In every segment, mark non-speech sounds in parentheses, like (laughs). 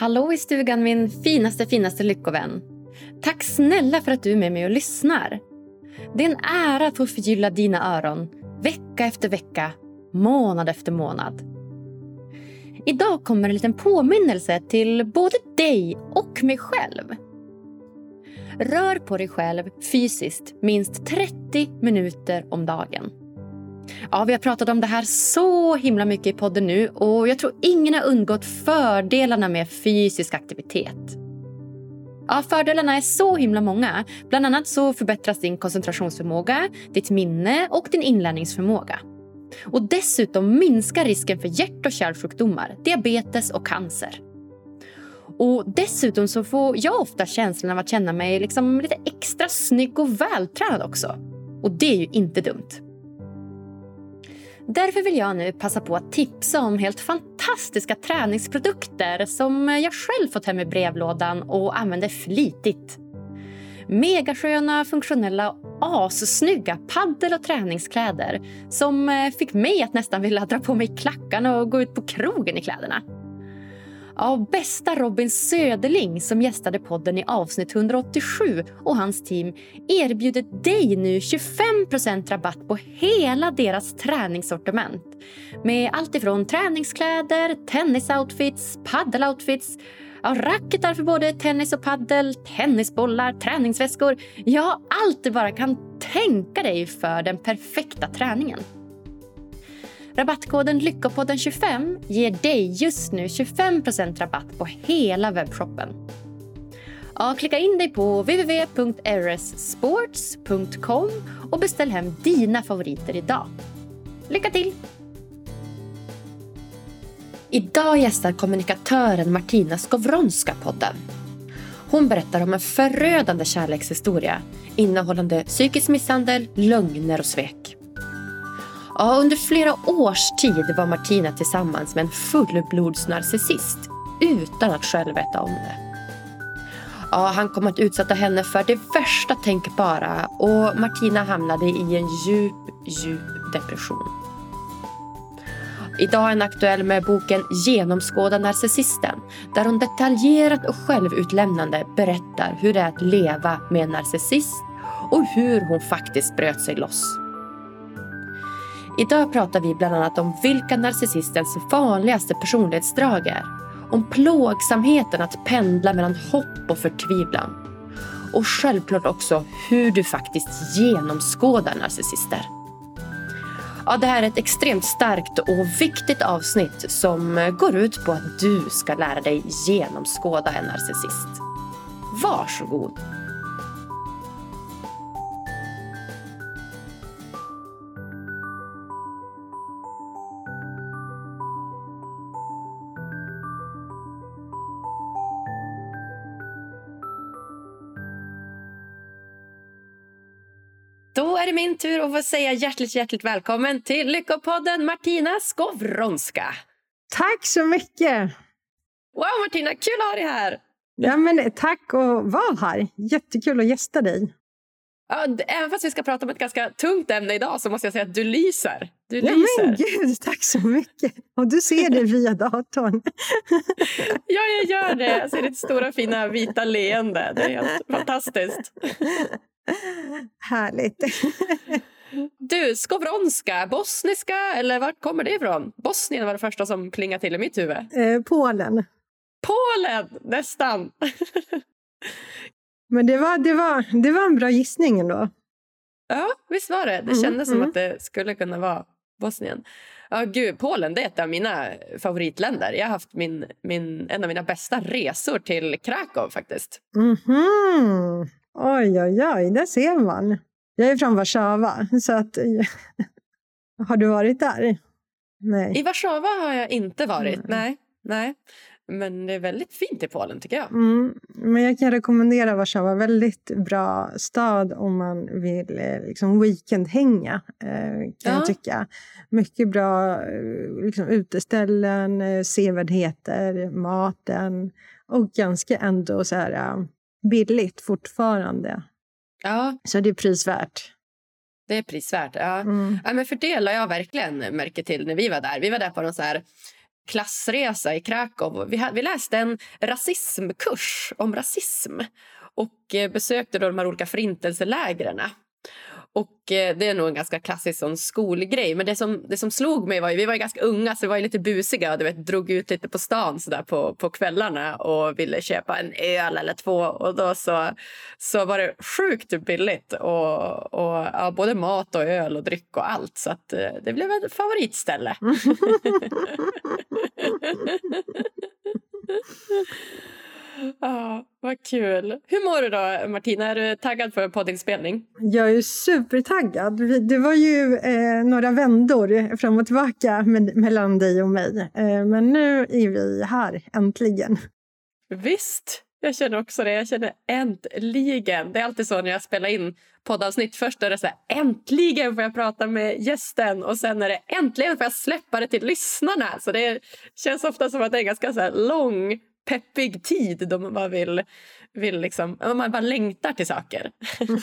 Hallå i stugan min finaste finaste lyckovän. Tack snälla för att du är med mig och lyssnar. Det är en ära att få förgylla dina öron vecka efter vecka, månad efter månad. Idag kommer en liten påminnelse till både dig och mig själv. Rör på dig själv fysiskt minst 30 minuter om dagen. Ja, vi har pratat om det här så himla mycket i podden nu och jag tror ingen har undgått fördelarna med fysisk aktivitet. Ja, fördelarna är så himla många. Bland annat så förbättras din koncentrationsförmåga, ditt minne och din inlärningsförmåga. Och dessutom minskar risken för hjärt och kärlsjukdomar, diabetes och cancer. Och Dessutom så får jag ofta känslan av att känna mig liksom lite extra snygg och vältränad också. Och det är ju inte dumt. Därför vill jag nu passa på att tipsa om helt fantastiska träningsprodukter som jag själv fått hem i brevlådan och använder flitigt. Megasköna, funktionella assnygga paddel och träningskläder som fick mig att nästan vilja dra på mig klackarna och gå ut på krogen i kläderna av bästa Robin Söderling som gästade podden i avsnitt 187 och hans team erbjuder dig nu 25% rabatt på hela deras träningssortiment med allt ifrån träningskläder, tennisoutfits, paddeloutfits Ja, racketar för både tennis och paddel, tennisbollar, träningsväskor. Ja, allt du bara kan tänka dig för den perfekta träningen. Rabattkoden Lyckopodden25 ger dig just nu 25% rabatt på hela webbshoppen. Ja, klicka in dig på www.rssports.com och beställ hem dina favoriter idag. Lycka till! Idag gästar kommunikatören Martina Skowronska podden. Hon berättar om en förödande kärlekshistoria innehållande psykisk misshandel, lögner och svek. Ja, under flera års tid var Martina tillsammans med en fullblodsnarcissist utan att själv veta om det. Ja, han kom att utsätta henne för det värsta tänkbara och Martina hamnade i en djup, djup depression. Idag är hon aktuell med boken Genomskåda narcissisten där hon detaljerat och självutlämnande berättar hur det är att leva med en narcissist och hur hon faktiskt bröt sig loss. Idag pratar vi bland annat om vilka narcissistens vanligaste personlighetsdrag är. Om plågsamheten att pendla mellan hopp och förtvivlan. Och självklart också hur du faktiskt genomskådar narcissister. Ja, det här är ett extremt starkt och viktigt avsnitt som går ut på att du ska lära dig genomskåda en narcissist. Varsågod! Då är det min tur att få säga hjärtligt, hjärtligt välkommen till Lyckopodden Martina Skowronska. Tack så mycket! Wow Martina, kul att ha dig här! Ja, men tack att vara här. Jättekul att gästa dig. Ja, även fast vi ska prata om ett ganska tungt ämne idag så måste jag säga att du lyser. Du ja, lyser. Men gud, tack så mycket! Och du ser det via datorn. (laughs) ja, jag gör det. Jag ser ditt stora fina vita leende. Det är helt fantastiskt. Härligt. Du, skowronska, bosniska eller vart kommer det ifrån? Bosnien var det första som plingade till i mitt huvud. Eh, Polen. Polen, nästan. Men det var, det, var, det var en bra gissning ändå. Ja, visst var det. Det mm, kändes mm, som att det skulle kunna vara Bosnien. Ja, gud, Polen det är ett av mina favoritländer. Jag har haft min, min, en av mina bästa resor till Krakow faktiskt. Mm -hmm. Oj, oj, oj, där ser man. Jag är från Warszawa, så att... (laughs) har du varit där? Nej. I Warszawa har jag inte varit, mm. nej. nej. Men det är väldigt fint i Polen tycker jag. Mm, men jag kan rekommendera Warszawa. Väldigt bra stad om man vill eh, liksom weekendhänga. Eh, kan ja. jag tycka. Mycket bra eh, liksom, uteställen, sevärdheter, maten och ganska ändå så här billigt fortfarande. Ja. Så det är prisvärt. Det är prisvärt. Ja. Mm. Ja, men för det la jag verkligen märke till när vi var där. Vi var där på någon så här klassresa i Krakow. Vi, vi läste en rasismkurs om rasism och eh, besökte då de här olika förintelselägren. Och eh, Det är nog en ganska klassisk sån skolgrej. Men det som, det som slog mig var ju, vi var ju ganska unga så vi var lite busiga. Du vet, drog ut lite på stan så där på, på kvällarna och ville köpa en öl eller två. Och då så, så var det sjukt billigt. Och, och ja, både mat och öl och dryck och allt. Så att, eh, det blev ett favoritställe. (laughs) (laughs) Ja, vad kul. Hur mår du då, Martina? Är du taggad för poddinspelning? Jag är supertaggad. Det var ju eh, några vändor fram och tillbaka med, mellan dig och mig. Eh, men nu är vi här, äntligen. Visst, jag känner också det. Jag känner äntligen. Det är alltid så när jag spelar in poddavsnitt. Först är det så här, äntligen får jag prata med gästen och sen är det äntligen får jag släppa det till lyssnarna. Så det känns ofta som att det är en ganska så lång peppig tid då man bara vill, vill liksom, man bara längtar till saker. (laughs)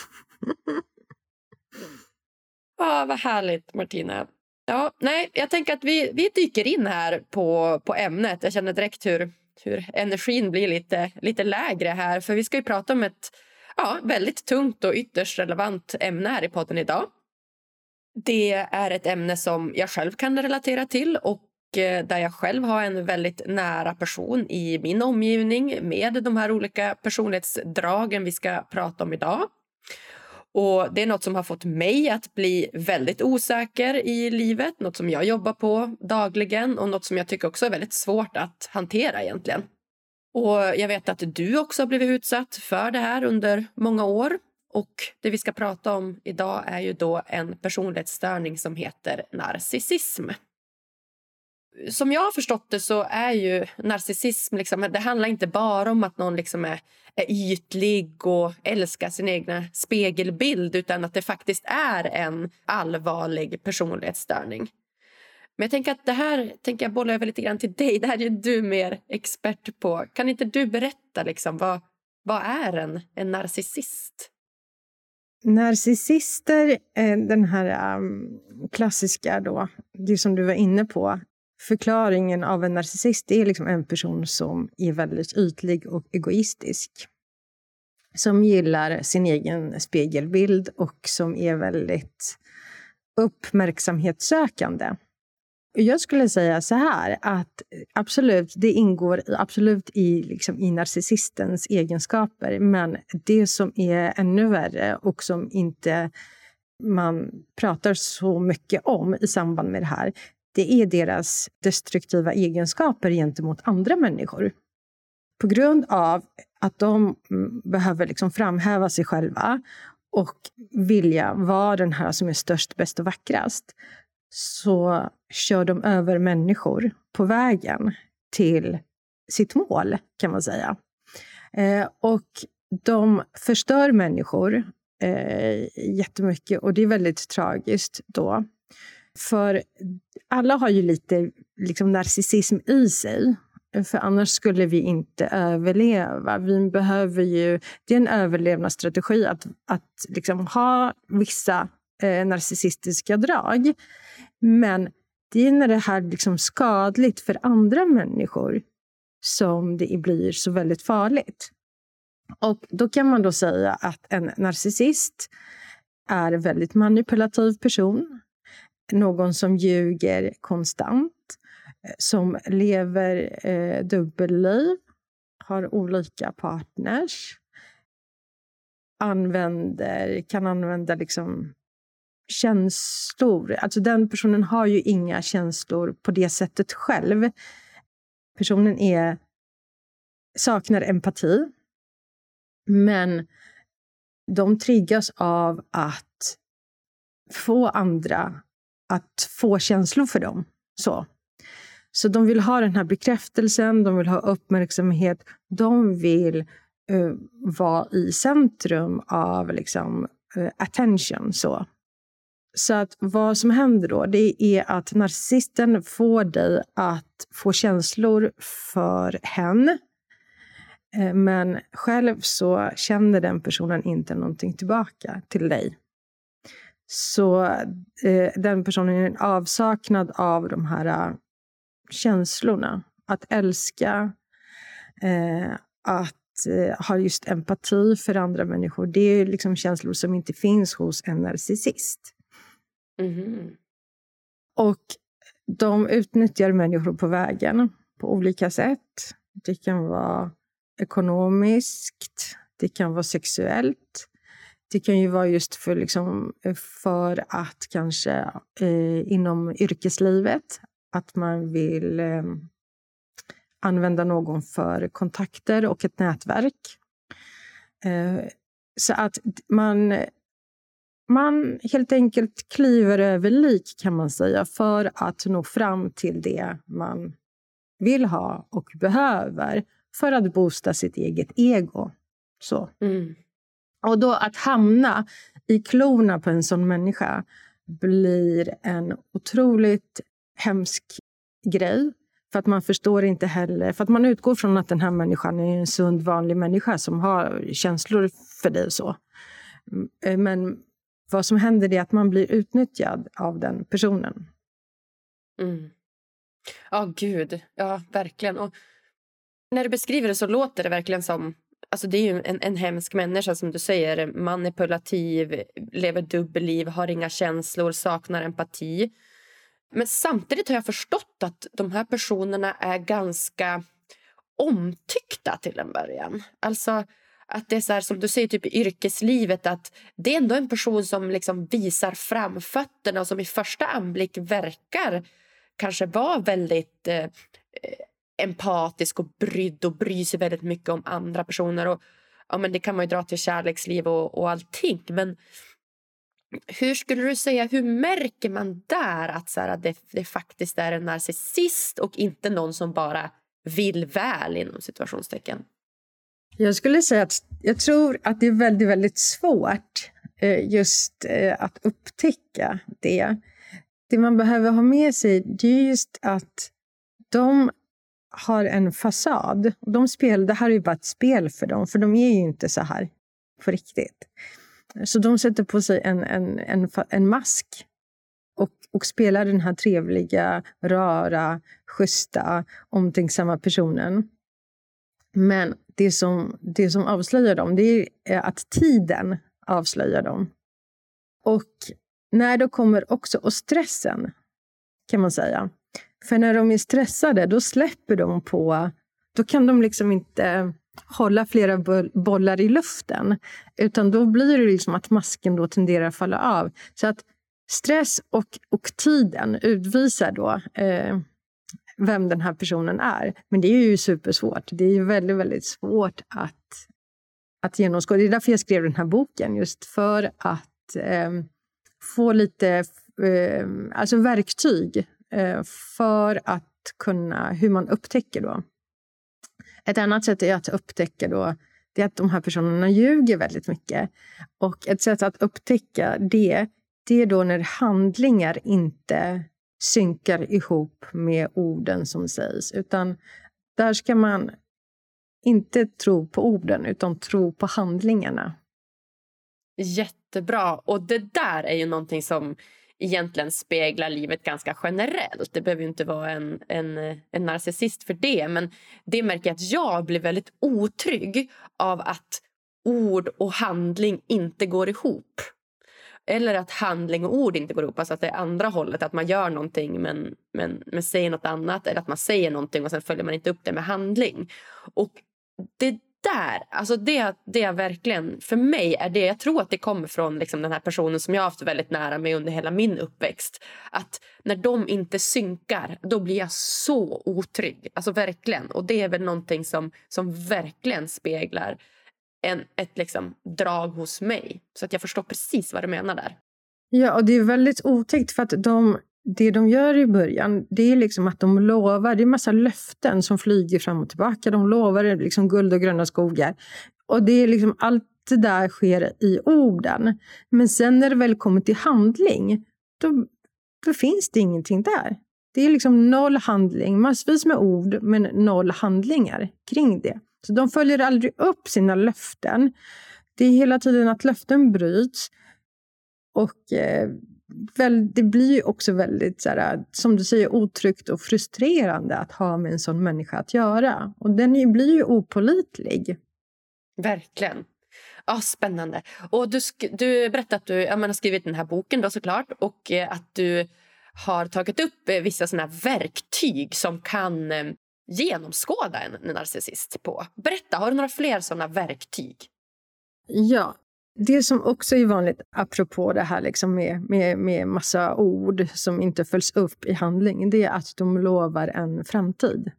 ah, vad härligt, Martina. Ja, nej, jag tänker att vi, vi dyker in här på, på ämnet. Jag känner direkt hur, hur energin blir lite, lite lägre här. För vi ska ju prata om ett ja, väldigt tungt och ytterst relevant ämne här i podden idag. Det är ett ämne som jag själv kan relatera till och Eh, där jag själv har en väldigt nära person i min omgivning med de här olika personlighetsdragen vi ska prata om idag. Och Det är något som har fått mig att bli väldigt osäker i livet. Något som jag jobbar på dagligen och något som jag tycker också är väldigt svårt att hantera egentligen. Och Jag vet att du också har blivit utsatt för det här under många år. Och Det vi ska prata om idag är ju då en personlighetsstörning som heter narcissism som jag har förstått det så är ju narcissism... Liksom, det handlar inte bara om att någon liksom är, är ytlig och älskar sin egna spegelbild utan att det faktiskt är en allvarlig personlighetsstörning. Men jag tänker att det här tänker jag bolla över lite grann till dig. Det här är du mer expert på. Kan inte du berätta liksom, vad, vad är en, en narcissist? Narcissister, den här ehm, klassiska då, det som du var inne på, förklaringen av en narcissist är liksom en person som är väldigt ytlig och egoistisk. Som gillar sin egen spegelbild och som är väldigt uppmärksamhetssökande. Jag skulle säga så här att absolut, det ingår absolut i, liksom, i narcissistens egenskaper. Men det som är ännu värre och som inte man pratar så mycket om i samband med det här, det är deras destruktiva egenskaper gentemot andra människor. På grund av att de mm, behöver liksom framhäva sig själva och vilja vara den här som är störst, bäst och vackrast så kör de över människor på vägen till sitt mål, kan man säga. Eh, och de förstör människor eh, jättemycket och det är väldigt tragiskt då. För alla har ju lite liksom, narcissism i sig. För annars skulle vi inte överleva. Vi behöver ju, det är en överlevnadsstrategi att, att liksom ha vissa eh, narcissistiska drag. Men det är när det här liksom skadligt för andra människor som det blir så väldigt farligt. Och Då kan man då säga att en narcissist är en väldigt manipulativ person någon som ljuger konstant, eh, som lever eh, dubbelliv, har olika partners, använder, kan använda liksom känslor. Alltså den personen har ju inga känslor på det sättet själv. Personen är, saknar empati. Men de triggas av att få andra att få känslor för dem. Så. Så de vill ha den här bekräftelsen, de vill ha uppmärksamhet. De vill uh, vara i centrum av liksom, uh, attention. Så. Så att vad som händer då, det är att narcissisten får dig att få känslor för hen. Eh, men själv så känner den personen inte någonting tillbaka till dig. Så eh, den personen är en avsaknad av de här uh, känslorna. Att älska, eh, att eh, ha just empati för andra människor. Det är liksom känslor som inte finns hos en narcissist. Mm. Och de utnyttjar människor på vägen på olika sätt. Det kan vara ekonomiskt, det kan vara sexuellt. Det kan ju vara just för, liksom, eh, för att kanske eh, inom yrkeslivet, att man vill eh, använda någon för kontakter och ett nätverk. Eh, så att man, man helt enkelt kliver över lik kan man säga för att nå fram till det man vill ha och behöver för att boosta sitt eget ego. Så. Mm. Och då att hamna i klorna på en sån människa blir en otroligt hemsk grej. För att man förstår inte heller, för att man utgår från att den här människan är en sund, vanlig människa som har känslor för dig. så. Mm, men vad som händer är att man blir utnyttjad av den personen. Mm. Ja, oh, gud. Ja, verkligen. Och när du beskriver det så låter det verkligen som... Alltså det är ju en, en hemsk människa, som du säger. Manipulativ, lever dubbelliv, har inga känslor, saknar empati. Men samtidigt har jag förstått att de här personerna är ganska omtyckta till en början. Alltså att det är så här, som du säger typ i yrkeslivet att det är ändå en person som liksom visar framfötterna och som i första anblick verkar kanske vara väldigt eh, empatisk och brydd och bryr sig väldigt mycket om andra personer. Och, ja, men det kan man ju dra till kärleksliv och, och allting. Men hur skulle du säga, hur märker man där att, så här, det, det faktiskt är en narcissist och inte någon som bara vill väl inom situationstecken? Jag skulle säga att jag tror att det är väldigt, väldigt svårt eh, just eh, att upptäcka det. Det man behöver ha med sig det är just att de har en fasad. De spel, det här är ju bara ett spel för dem, för de är ju inte så här på riktigt. Så de sätter på sig en, en, en, en mask och, och spelar den här trevliga, rara, schyssta, omtänksamma personen. Men det som, det som avslöjar dem, det är eh, att tiden avslöjar dem. Och när då kommer också, och stressen, kan man säga. För när de är stressade, då släpper de på... Då kan de liksom inte hålla flera bollar i luften. Utan då blir det liksom att masken då tenderar att falla av. Så att stress och, och tiden utvisar då eh, vem den här personen är. Men det är ju supersvårt. Det är ju väldigt, väldigt svårt att, att genomskåda. Det är därför jag skrev den här boken. Just för att eh, få lite eh, alltså verktyg Eh, för att kunna, hur man upptäcker då. Ett annat sätt är att upptäcka då, det är att de här personerna ljuger väldigt mycket. Och ett sätt att upptäcka det, det är då när handlingar inte synkar ihop med orden som sägs. Utan där ska man inte tro på orden, utan tro på handlingarna. Jättebra. Och det där är ju någonting som egentligen speglar livet ganska generellt. Det behöver inte vara en, en, en narcissist för det. Men det märker jag att jag blir väldigt otrygg av att ord och handling inte går ihop. Eller att handling och ord inte går ihop. Alltså att det är andra hållet. Att man gör någonting men, men, men säger något annat. Eller att man säger någonting och sen följer man inte upp det med handling. Och det där, alltså det, det är verkligen, för mig är det, jag tror att det kommer från liksom den här personen som jag har haft väldigt nära mig under hela min uppväxt. Att när de inte synkar, då blir jag så otrygg. Alltså verkligen. Och det är väl någonting som, som verkligen speglar en, ett liksom drag hos mig. Så att jag förstår precis vad du menar där. Ja, och det är väldigt otäckt för att de det de gör i början, det är liksom att de lovar, det är massa löften som flyger fram och tillbaka. De lovar liksom guld och gröna skogar. Och det är liksom allt det där sker i orden. Men sen när det väl kommer till handling, då, då finns det ingenting där. Det är liksom noll handling, massvis med ord, men noll handlingar kring det. Så de följer aldrig upp sina löften. Det är hela tiden att löften bryts. Och eh, väl, det blir ju också väldigt, så här, som du säger, otryggt och frustrerande att ha med en sån människa att göra. Och den blir ju opolitlig. Verkligen. Ja, Spännande. Och du, du berättade att du ja, har skrivit den här boken då såklart och eh, att du har tagit upp eh, vissa såna verktyg som kan eh, genomskåda en narcissist på. Berätta, har du några fler såna verktyg? Ja, det som också är vanligt, apropå det här liksom med, med, med massa ord som inte följs upp i handling, det är att de lovar en framtid.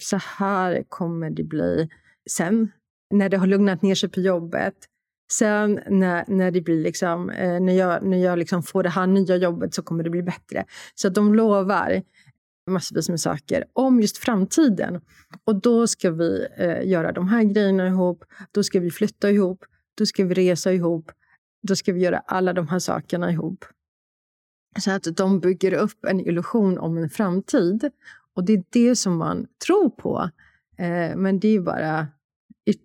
Så här kommer det bli sen, när det har lugnat ner sig på jobbet. Sen när, när, det blir liksom, eh, när jag, när jag liksom får det här nya jobbet så kommer det bli bättre. Så att de lovar massvis med saker om just framtiden. Och då ska vi eh, göra de här grejerna ihop, då ska vi flytta ihop, då ska vi resa ihop, då ska vi göra alla de här sakerna ihop. Så att de bygger upp en illusion om en framtid. Och det är det som man tror på. Eh, men det är bara yt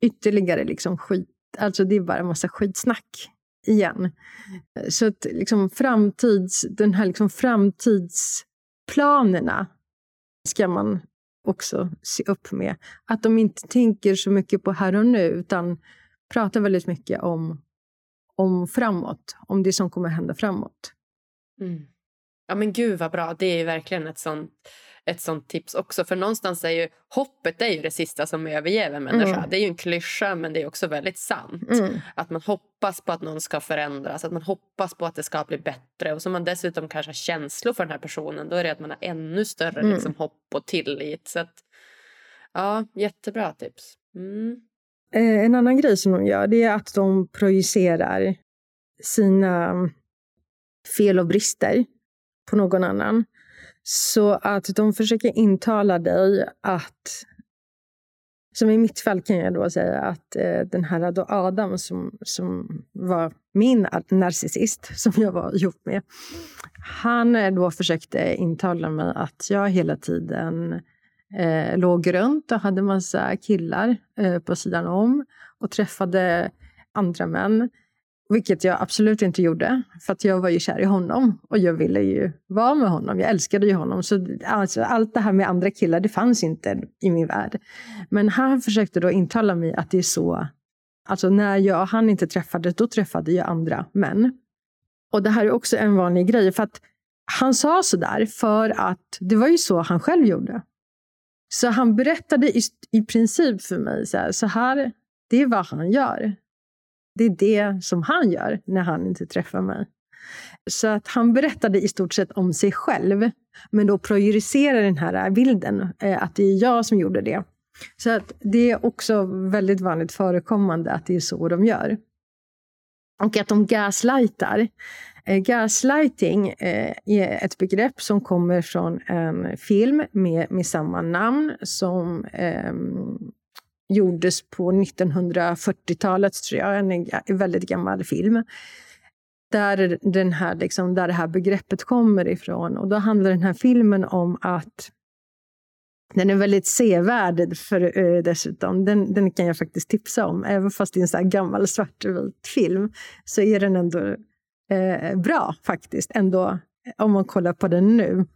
ytterligare liksom skit. Alltså det är bara en massa skitsnack igen. Eh, så att liksom framtids, den här liksom framtidsplanerna ska man också se upp med. Att de inte tänker så mycket på här och nu utan pratar väldigt mycket om, om framåt, om det som kommer hända framåt. Mm. Ja men gud vad bra, det är verkligen ett sånt, ett sånt tips också. För någonstans är ju hoppet är ju det sista som överger en människa. Mm. Det är ju en klyscha men det är också väldigt sant. Mm. Att man hoppas på att någon ska förändras, att man hoppas på att det ska bli bättre. Och så man dessutom kanske har känslor för den här personen, då är det att man har ännu större mm. liksom, hopp och tillit. Så att, ja, jättebra tips. Mm. Eh, en annan grej som de gör det är att de projicerar sina mm, fel och brister på någon annan. Så att de försöker intala dig att... Som i mitt fall kan jag då säga att eh, den här då Adam som, som var min narcissist, (laughs) som jag var ihop med. Han eh, då försökte intala mig att jag hela tiden eh, låg runt och hade massa killar eh, på sidan om och träffade andra män. Vilket jag absolut inte gjorde, för att jag var ju kär i honom och jag ville ju vara med honom. Jag älskade ju honom. Så alltså, allt det här med andra killar, det fanns inte i min värld. Men han försökte då intala mig att det är så. Alltså när jag och han inte träffades, då träffade jag andra män. Och det här är också en vanlig grej, för att han sa så där för att det var ju så han själv gjorde. Så han berättade i, i princip för mig så här, så här, det är vad han gör. Det är det som han gör när han inte träffar mig. Så att han berättade i stort sett om sig själv, men då projicerar den här bilden eh, att det är jag som gjorde det. Så att det är också väldigt vanligt förekommande att det är så de gör. Och att de gaslightar. Eh, gaslighting eh, är ett begrepp som kommer från en film med, med samma namn som eh, gjordes på 1940-talet, tror jag. En, en väldigt gammal film. Där, den här, liksom, där det här begreppet kommer ifrån. Och då handlar den här filmen om att den är väldigt sevärd för, eh, dessutom. Den, den kan jag faktiskt tipsa om. Även fast det är en så gammal svartvit film så är den ändå eh, bra faktiskt. Ändå, om man kollar på den nu.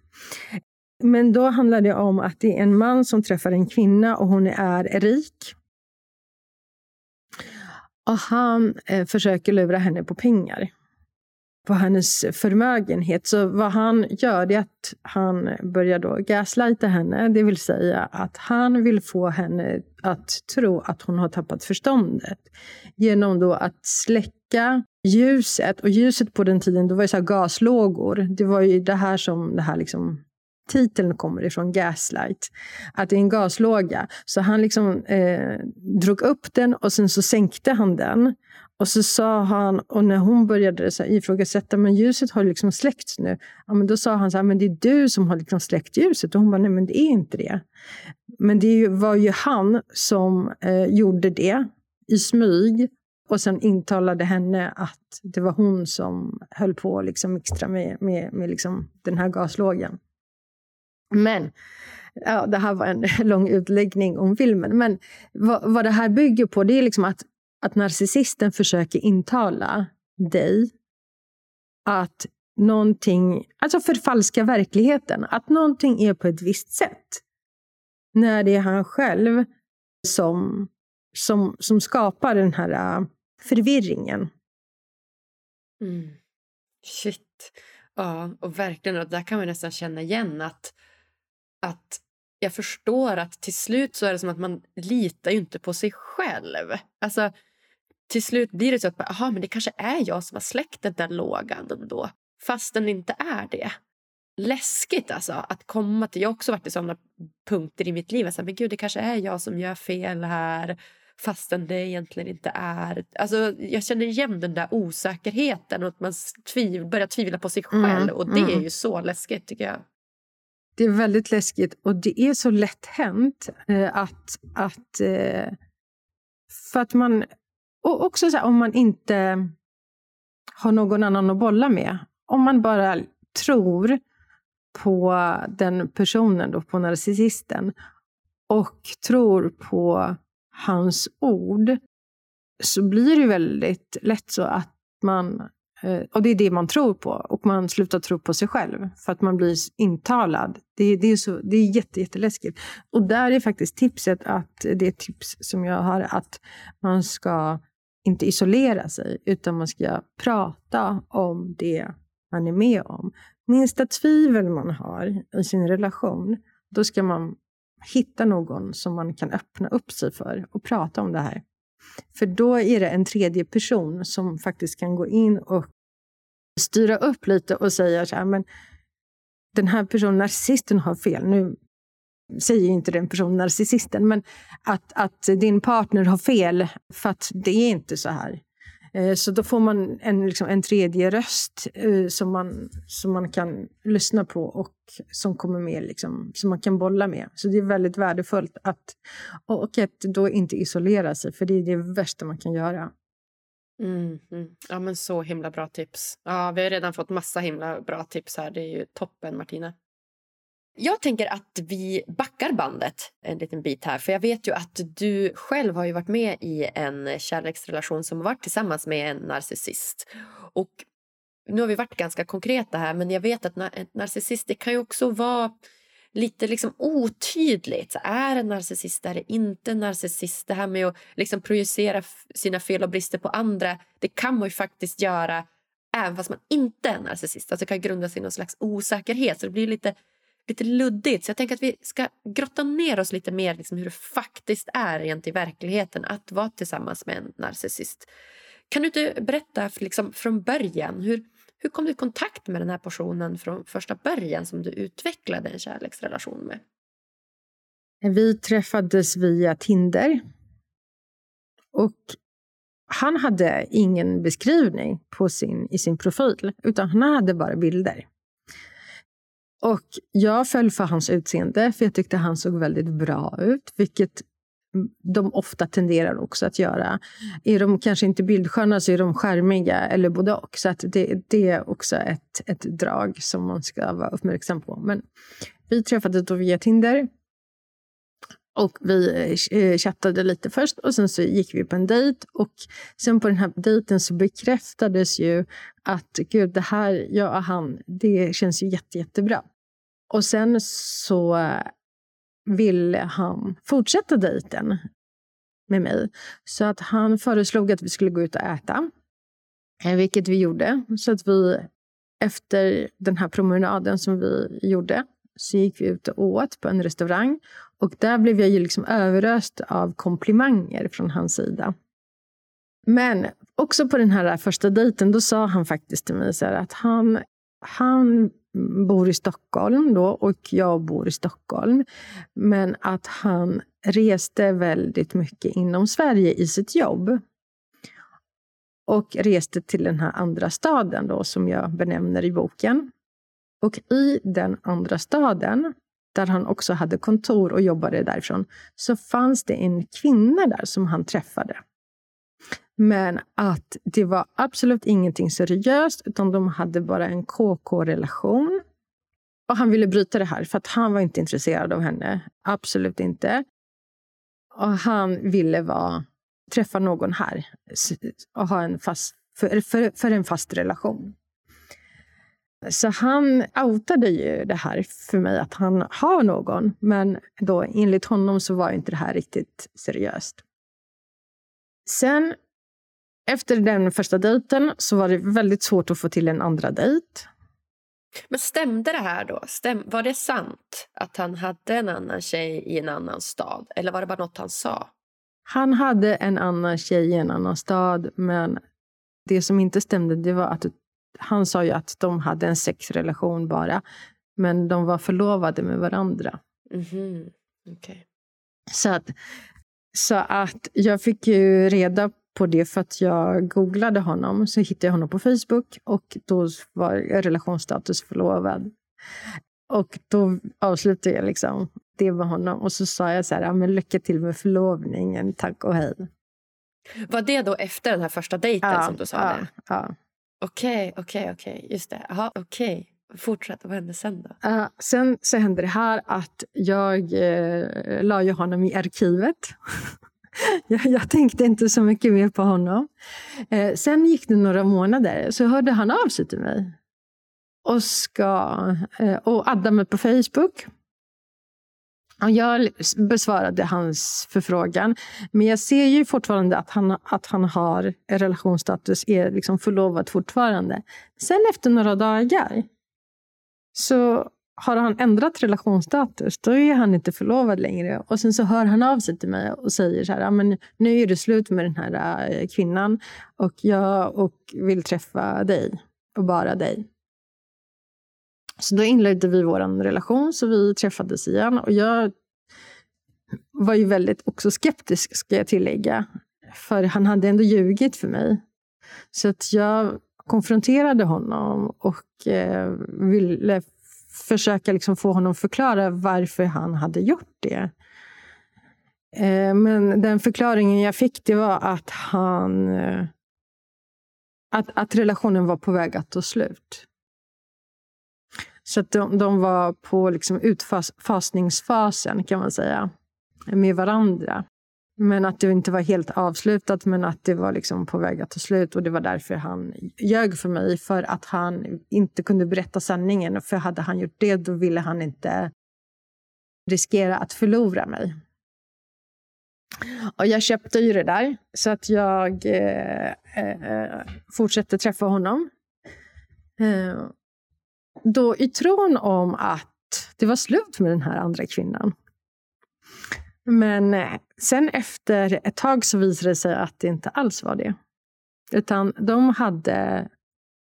Men då handlar det om att det är en man som träffar en kvinna och hon är rik. Och han eh, försöker lura henne på pengar på hennes förmögenhet. Så vad han gör är att han börjar då gaslighta henne. Det vill säga att han vill få henne att tro att hon har tappat förståndet. Genom då att släcka ljuset. Och ljuset på den tiden då var ju så gaslågor. Det var ju det här som det här liksom titeln kommer ifrån, gaslight. Att det är en gaslåga. Så han liksom eh, drog upp den och sen så sänkte han den. Och så sa han, och när hon började så här ifrågasätta, men ljuset har liksom släckts nu. Ja, men då sa han så här, men det är du som har liksom släckt ljuset. Och hon bara, nej men det är inte det. Men det var ju han som eh, gjorde det i smyg och sen intalade henne att det var hon som höll på att liksom mixtra med, med, med liksom den här gaslågan. Men ja, det här var en (laughs) lång utläggning om filmen. Men vad, vad det här bygger på det är liksom att att narcissisten försöker intala dig att någonting, alltså förfalska verkligheten, att någonting är på ett visst sätt. När det är han själv som, som, som skapar den här äh, förvirringen. Mm. Shit. Ja, och verkligen. Och där kan man nästan känna igen att, att jag förstår att till slut så är det som att man litar ju inte på sig själv. Alltså, till slut blir det så att aha, men det kanske är jag som har släckt den där lågan ändå. Fast den inte är det. Läskigt alltså att komma till. Jag har också varit i sådana punkter i mitt liv. Alltså, men gud, det kanske är jag som gör fel här fastän det egentligen inte är... Alltså, jag känner igen den där osäkerheten och att man tviv, börjar tvivla på sig mm, själv. Mm, och Det mm. är ju så läskigt, tycker jag. Det är väldigt läskigt och det är så lätt hänt eh, att... att eh, för att man... Och också så här, om man inte har någon annan att bolla med. Om man bara tror på den personen, då, på narcissisten och tror på hans ord så blir det väldigt lätt så att man, eh, och det är det man tror på, och man slutar tro på sig själv för att man blir intalad. Det, det är, så, det är jätte, jätteläskigt. Och där är faktiskt tipset, att det är tips som jag har, att man ska inte isolera sig, utan man ska prata om det man är med om. Minsta tvivel man har i sin relation, då ska man hitta någon som man kan öppna upp sig för och prata om det här. För då är det en tredje person som faktiskt kan gå in och styra upp lite och säga så här, men den här personen, narcissisten, har fel. Nu säger inte den personen narcissisten, men att, att din partner har fel för att det är inte så här. Eh, så då får man en, liksom, en tredje röst eh, som, man, som man kan lyssna på och som kommer med, liksom, som man kan bolla med. Så det är väldigt värdefullt att, och att då inte isolera sig, för det är det värsta man kan göra. Mm, mm. Ja, men Så himla bra tips. Ja, vi har redan fått massa himla bra tips här. Det är ju toppen, Martina. Jag tänker att vi backar bandet en liten bit här. För jag vet ju att du själv har ju varit med i en kärleksrelation som har varit tillsammans med en narcissist. Och nu har vi varit ganska konkreta här, men jag vet att en narcissist det kan ju också vara lite liksom otydligt. Så är en narcissist, är det inte en narcissist? Det här med att liksom projicera sina fel och brister på andra, det kan man ju faktiskt göra även fast man inte är narcissist. Alltså det kan grundas i någon slags osäkerhet. Så det blir lite lite luddigt. Så jag tänker att vi ska grotta ner oss lite mer liksom hur det faktiskt är rent i verkligheten att vara tillsammans med en narcissist. Kan du inte berätta liksom från början, hur, hur kom du i kontakt med den här personen från första början som du utvecklade en kärleksrelation med? Vi träffades via Tinder. Och han hade ingen beskrivning på sin, i sin profil, utan han hade bara bilder. Och jag föll för hans utseende, för jag tyckte han såg väldigt bra ut. Vilket de ofta tenderar också att göra. Är de kanske inte bildsköna så är de skärmiga, eller både och. Så att det, det är också ett, ett drag som man ska vara uppmärksam på. Men vi träffades då via Tinder. Och vi eh, chattade lite först och sen så gick vi på en dejt. Och sen på den här dejten så bekräftades ju att gud, det här, jag och han, det känns ju jätte, jättebra. Och sen så ville han fortsätta dejten med mig. Så att han föreslog att vi skulle gå ut och äta. Eh, vilket vi gjorde. Så att vi efter den här promenaden som vi gjorde så gick vi ut och åt på en restaurang. Och där blev jag ju liksom överöst av komplimanger från hans sida. Men också på den här första dejten, då sa han faktiskt till mig så att han, han bor i Stockholm då och jag bor i Stockholm. Men att han reste väldigt mycket inom Sverige i sitt jobb. Och reste till den här andra staden då, som jag benämner i boken. Och i den andra staden, där han också hade kontor och jobbade därifrån, så fanns det en kvinna där som han träffade. Men att det var absolut ingenting seriöst, utan de hade bara en KK-relation. Och han ville bryta det här, för att han var inte intresserad av henne. Absolut inte. Och han ville vara, träffa någon här och ha en fast, för, för, för en fast relation. Så han outade ju det här för mig, att han har någon. Men då enligt honom så var inte det här riktigt seriöst. Sen efter den första dejten så var det väldigt svårt att få till en andra dejt. Men stämde det här då? Stäm, var det sant att han hade en annan tjej i en annan stad? Eller var det bara något han sa? Han hade en annan tjej i en annan stad, men det som inte stämde det var att han sa ju att de hade en sexrelation bara, men de var förlovade med varandra. Mm -hmm. okay. så, att, så att jag fick ju reda på det för att jag googlade honom. Så hittade jag honom på Facebook och då var relationsstatus förlovad. Och då avslutade jag liksom det med honom och så sa jag så här, men lycka till med förlovningen, tack och hej. Var det då efter den här första dejten ja, som du sa ja, det? Ja. Okej, okay, okej, okay, okej. Okay. Just det. Aha, okej. Fortsätt. Vad hände sen då? Uh, sen så hände det här att jag uh, la ju honom i arkivet. (laughs) (laughs) jag, jag, tänkte inte så mycket mer på honom. Eh, sen gick det några månader, så hörde han av sig till mig. Och, ska, eh, och addade mig på Facebook. Och jag besvarade hans förfrågan. Men jag ser ju fortfarande att han, att han har relationsstatus, är liksom förlovad fortfarande. Sen efter några dagar så har han ändrat relationsstatus. Då är han inte förlovad längre. Och sen så hör han av sig till mig och säger så här, men nu är det slut med den här äh, kvinnan och jag och vill träffa dig och bara dig. Så då inledde vi vår relation, så vi träffades igen. Och jag var ju väldigt också skeptisk, ska jag tillägga. För han hade ändå ljugit för mig. Så att jag konfronterade honom och eh, ville försöka liksom få honom förklara varför han hade gjort det. Eh, men den förklaringen jag fick det var att han... Eh, att, att relationen var på väg att ta slut. Så att de, de var på liksom utfasningsfasen kan man säga, med varandra. Men att det inte var helt avslutat, men att det var liksom på väg att ta slut. Och Det var därför han ljög för mig, för att han inte kunde berätta sanningen. För hade han gjort det, då ville han inte riskera att förlora mig. Och jag köpte ju det där, så att jag eh, eh, fortsatte träffa honom. Eh, då i tron om att det var slut med den här andra kvinnan. Men eh, sen efter ett tag så visade det sig att det inte alls var det. Utan de hade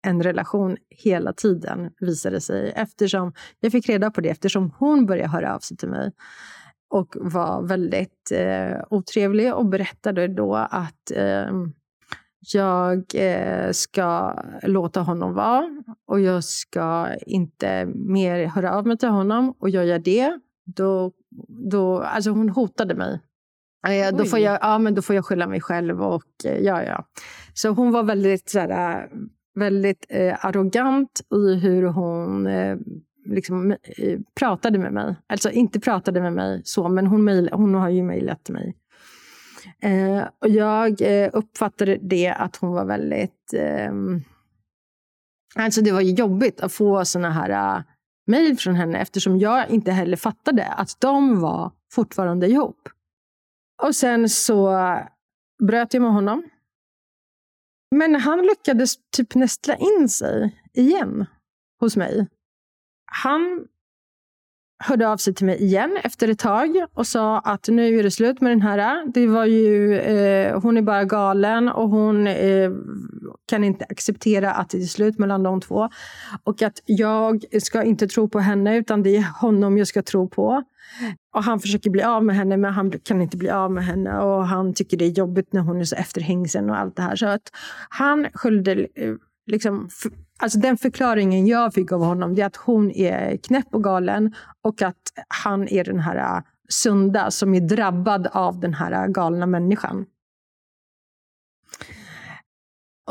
en relation hela tiden, visade det sig. Eftersom, jag fick reda på det eftersom hon började höra av sig till mig och var väldigt eh, otrevlig och berättade då att eh, jag eh, ska låta honom vara och jag ska inte mer höra av mig till honom. Och jag gör det, då... då alltså hon hotade mig. Eh, då, får jag, ja, men då får jag skylla mig själv. Och, eh, ja, ja. Så hon var väldigt, så här, väldigt eh, arrogant i hur hon eh, liksom, eh, pratade med mig. Alltså inte pratade med mig så, men hon, mail, hon har ju mejlat till mig. Eh, och jag uppfattade det att hon var väldigt... Eh, alltså det var jobbigt att få såna här mejl från henne eftersom jag inte heller fattade att de var fortfarande ihop. Och sen så bröt jag med honom. Men han lyckades typ nästla in sig igen hos mig. Han hörde av sig till mig igen efter ett tag och sa att nu är det slut med den här. Det var ju, eh, hon är bara galen och hon eh, kan inte acceptera att det är slut mellan de två. Och att jag ska inte tro på henne utan det är honom jag ska tro på. Och Han försöker bli av med henne men han kan inte bli av med henne och han tycker det är jobbigt när hon är så efterhängsen och allt det här. Så att han skyllde eh, liksom, alltså den förklaringen jag fick av honom är att hon är knäpp och galen och att han är den här äh, sunda som är drabbad av den här äh, galna människan.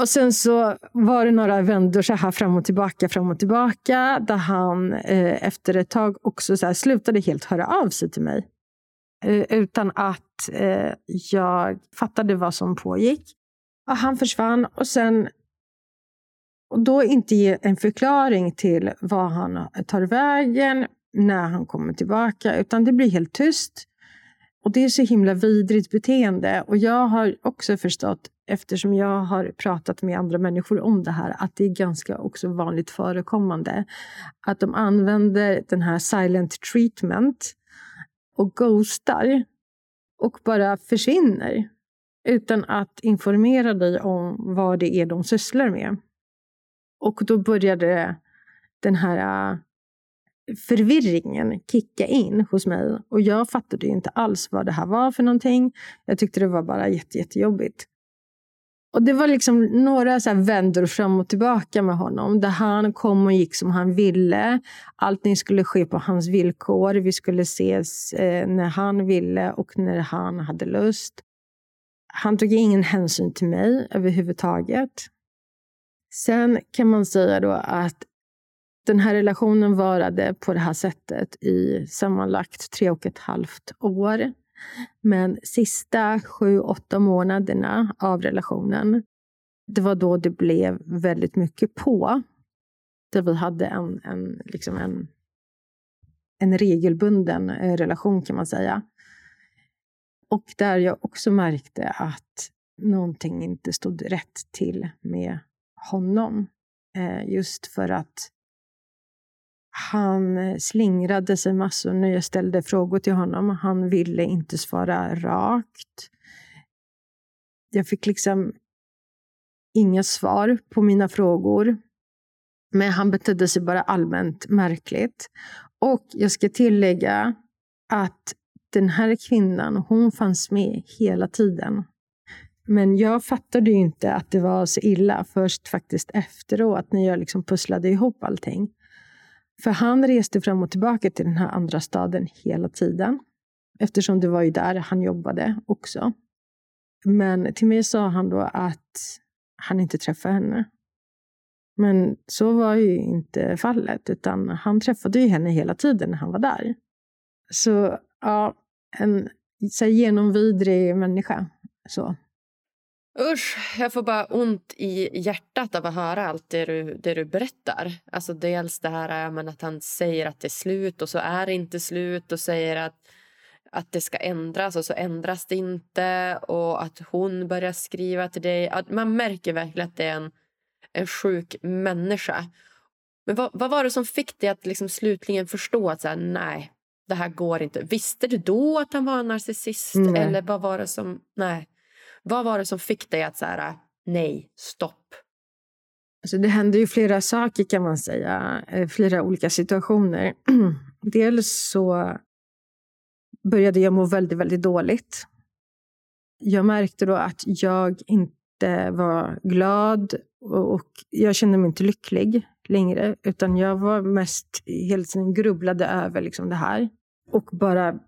Och sen så var det några vändor så här fram och tillbaka, fram och tillbaka, där han eh, efter ett tag också så här, slutade helt höra av sig till mig. Eh, utan att eh, jag fattade vad som pågick. Och han försvann och sen och då inte ge en förklaring till vad han tar vägen, när han kommer tillbaka, utan det blir helt tyst. Och det är så himla vidrigt beteende. Och jag har också förstått, eftersom jag har pratat med andra människor om det här, att det är ganska också vanligt förekommande. Att de använder den här silent treatment och ghostar och bara försvinner utan att informera dig om vad det är de sysslar med. Och då började den här äh, förvirringen kicka in hos mig. Och jag fattade inte alls vad det här var för någonting. Jag tyckte det var bara jätte, jättejobbigt. Och det var liksom några så här vändor fram och tillbaka med honom. Där han kom och gick som han ville. Allting skulle ske på hans villkor. Vi skulle ses eh, när han ville och när han hade lust. Han tog ingen hänsyn till mig överhuvudtaget. Sen kan man säga då att den här relationen varade på det här sättet i sammanlagt tre och ett halvt år. Men sista sju, åtta månaderna av relationen, det var då det blev väldigt mycket på. Där vi hade en, en, liksom en, en regelbunden eh, relation kan man säga. Och där jag också märkte att någonting inte stod rätt till med honom. Eh, just för att han eh, slingrade sig massor när jag ställde frågor till honom. Han ville inte svara rakt. Jag fick liksom inga svar på mina frågor. Men han betedde sig bara allmänt märkligt. Och jag ska tillägga att den här kvinnan, hon fanns med hela tiden. Men jag fattade ju inte att det var så illa först faktiskt efteråt när jag liksom pusslade ihop allting. För han reste fram och tillbaka till den här andra staden hela tiden. Eftersom det var ju där han jobbade också. Men till mig sa han då att han inte träffade henne. Men så var ju inte fallet, utan han träffade ju henne hela tiden när han var där. Så ja, en så genomvidrig människa. Så. Usch, jag får bara ont i hjärtat av att höra allt det du, det du berättar. Alltså dels det här men att han säger att det är slut och så är det inte slut och säger att, att det ska ändras och så ändras det inte och att hon börjar skriva till dig. Att man märker verkligen att det är en, en sjuk människa. Men vad, vad var det som fick dig att liksom slutligen förstå att så här, nej, det här går inte? Visste du då att han var en narcissist? Mm. Eller vad var det som... Nej. Vad var det som fick dig att säga nej, stopp? Alltså det hände ju flera saker kan man säga, eh, flera olika situationer. (clears throat) Dels så började jag må väldigt, väldigt dåligt. Jag märkte då att jag inte var glad och jag kände mig inte lycklig längre. Utan jag var mest hela tiden grubblade över liksom det här och bara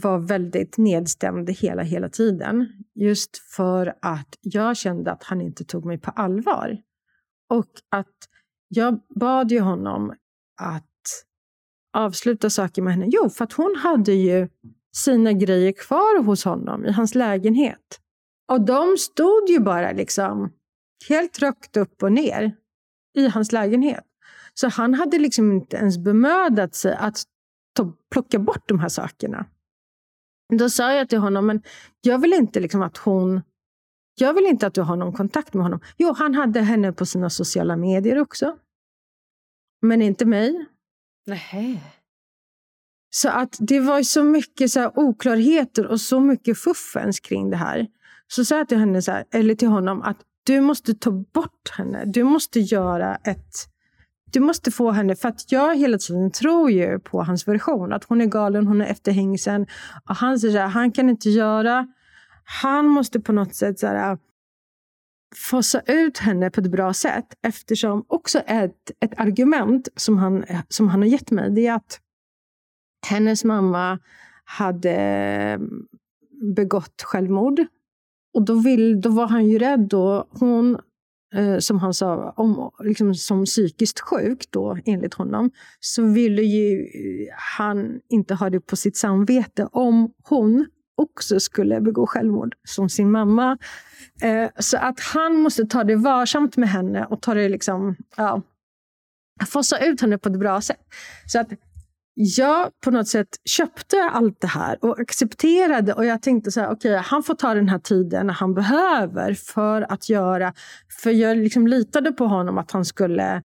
var väldigt nedstämd hela, hela tiden. Just för att jag kände att han inte tog mig på allvar. Och att jag bad ju honom att avsluta saker med henne. Jo, för att hon hade ju sina grejer kvar hos honom i hans lägenhet. Och de stod ju bara liksom helt rakt upp och ner i hans lägenhet. Så han hade liksom inte ens bemödat sig att ta, plocka bort de här sakerna. Då sa jag till honom, men jag vill inte liksom att hon jag vill inte att du har någon kontakt med honom. Jo, han hade henne på sina sociala medier också. Men inte mig. Nej. Så att det var så mycket så oklarheter och så mycket fuffens kring det här. Så sa jag till henne, så här, eller till honom, att du måste ta bort henne. Du måste göra ett du måste få henne, för att jag hela tiden tror ju på hans version. Att hon är galen, hon är efterhängsen. Och han säger att han kan inte göra. Han måste på något sätt så här, fasa ut henne på ett bra sätt. Eftersom också ett, ett argument som han, som han har gett mig, det är att hennes mamma hade mm, begått självmord. Och då, vill, då var han ju rädd. Då. hon eh, som han sa, om, liksom, som psykiskt sjuk då, enligt honom, så ville ju eh, han inte ha det på sitt samvete om hon också skulle begå självmord som sin mamma. Eh, så att han måste ta det varsamt med henne och ta det liksom, ja, fossa ut henne på ett bra sätt. Så att jag på något sätt köpte allt det här och accepterade. Och jag tänkte så här, okej, okay, han får ta den här tiden han behöver för att göra... För jag liksom litade på honom att han skulle...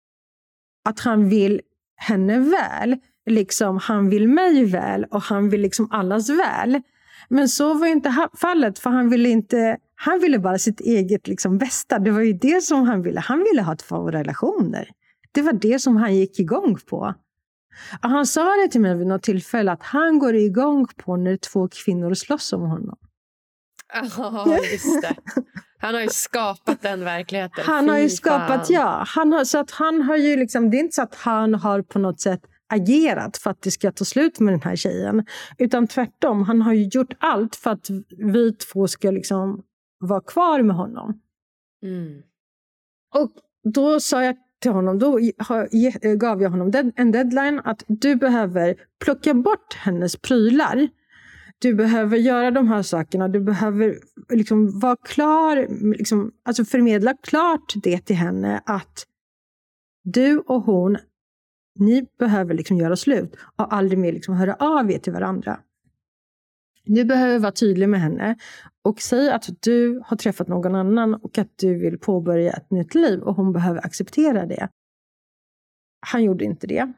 Att han vill henne väl. Liksom, han vill mig väl och han vill liksom allas väl. Men så var inte fallet, för han ville inte... Han ville bara sitt eget liksom bästa. Det var ju det som han ville. Han ville ha två relationer. Det var det som han gick igång på. Han sa det till mig vid något tillfälle att han går igång på när två kvinnor slåss om honom. Ja, (laughs) just det. Han har ju skapat den verkligheten. Han har ju skapat, ja. Han har, så att han har ju liksom, det är inte så att han har på något sätt agerat för att det ska ta slut med den här tjejen. Utan tvärtom, han har ju gjort allt för att vi två ska liksom vara kvar med honom. Mm. Och då sa jag till honom, då eh, gav jag honom en deadline att du behöver plocka bort hennes prylar. Du behöver göra de här sakerna. Du behöver liksom vara klar, liksom, alltså förmedla klart det till henne att du och hon, ni behöver liksom göra slut och aldrig mer liksom höra av er till varandra. Du behöver vara tydlig med henne och säga att du har träffat någon annan och att du vill påbörja ett nytt liv och hon behöver acceptera det. Han gjorde inte det.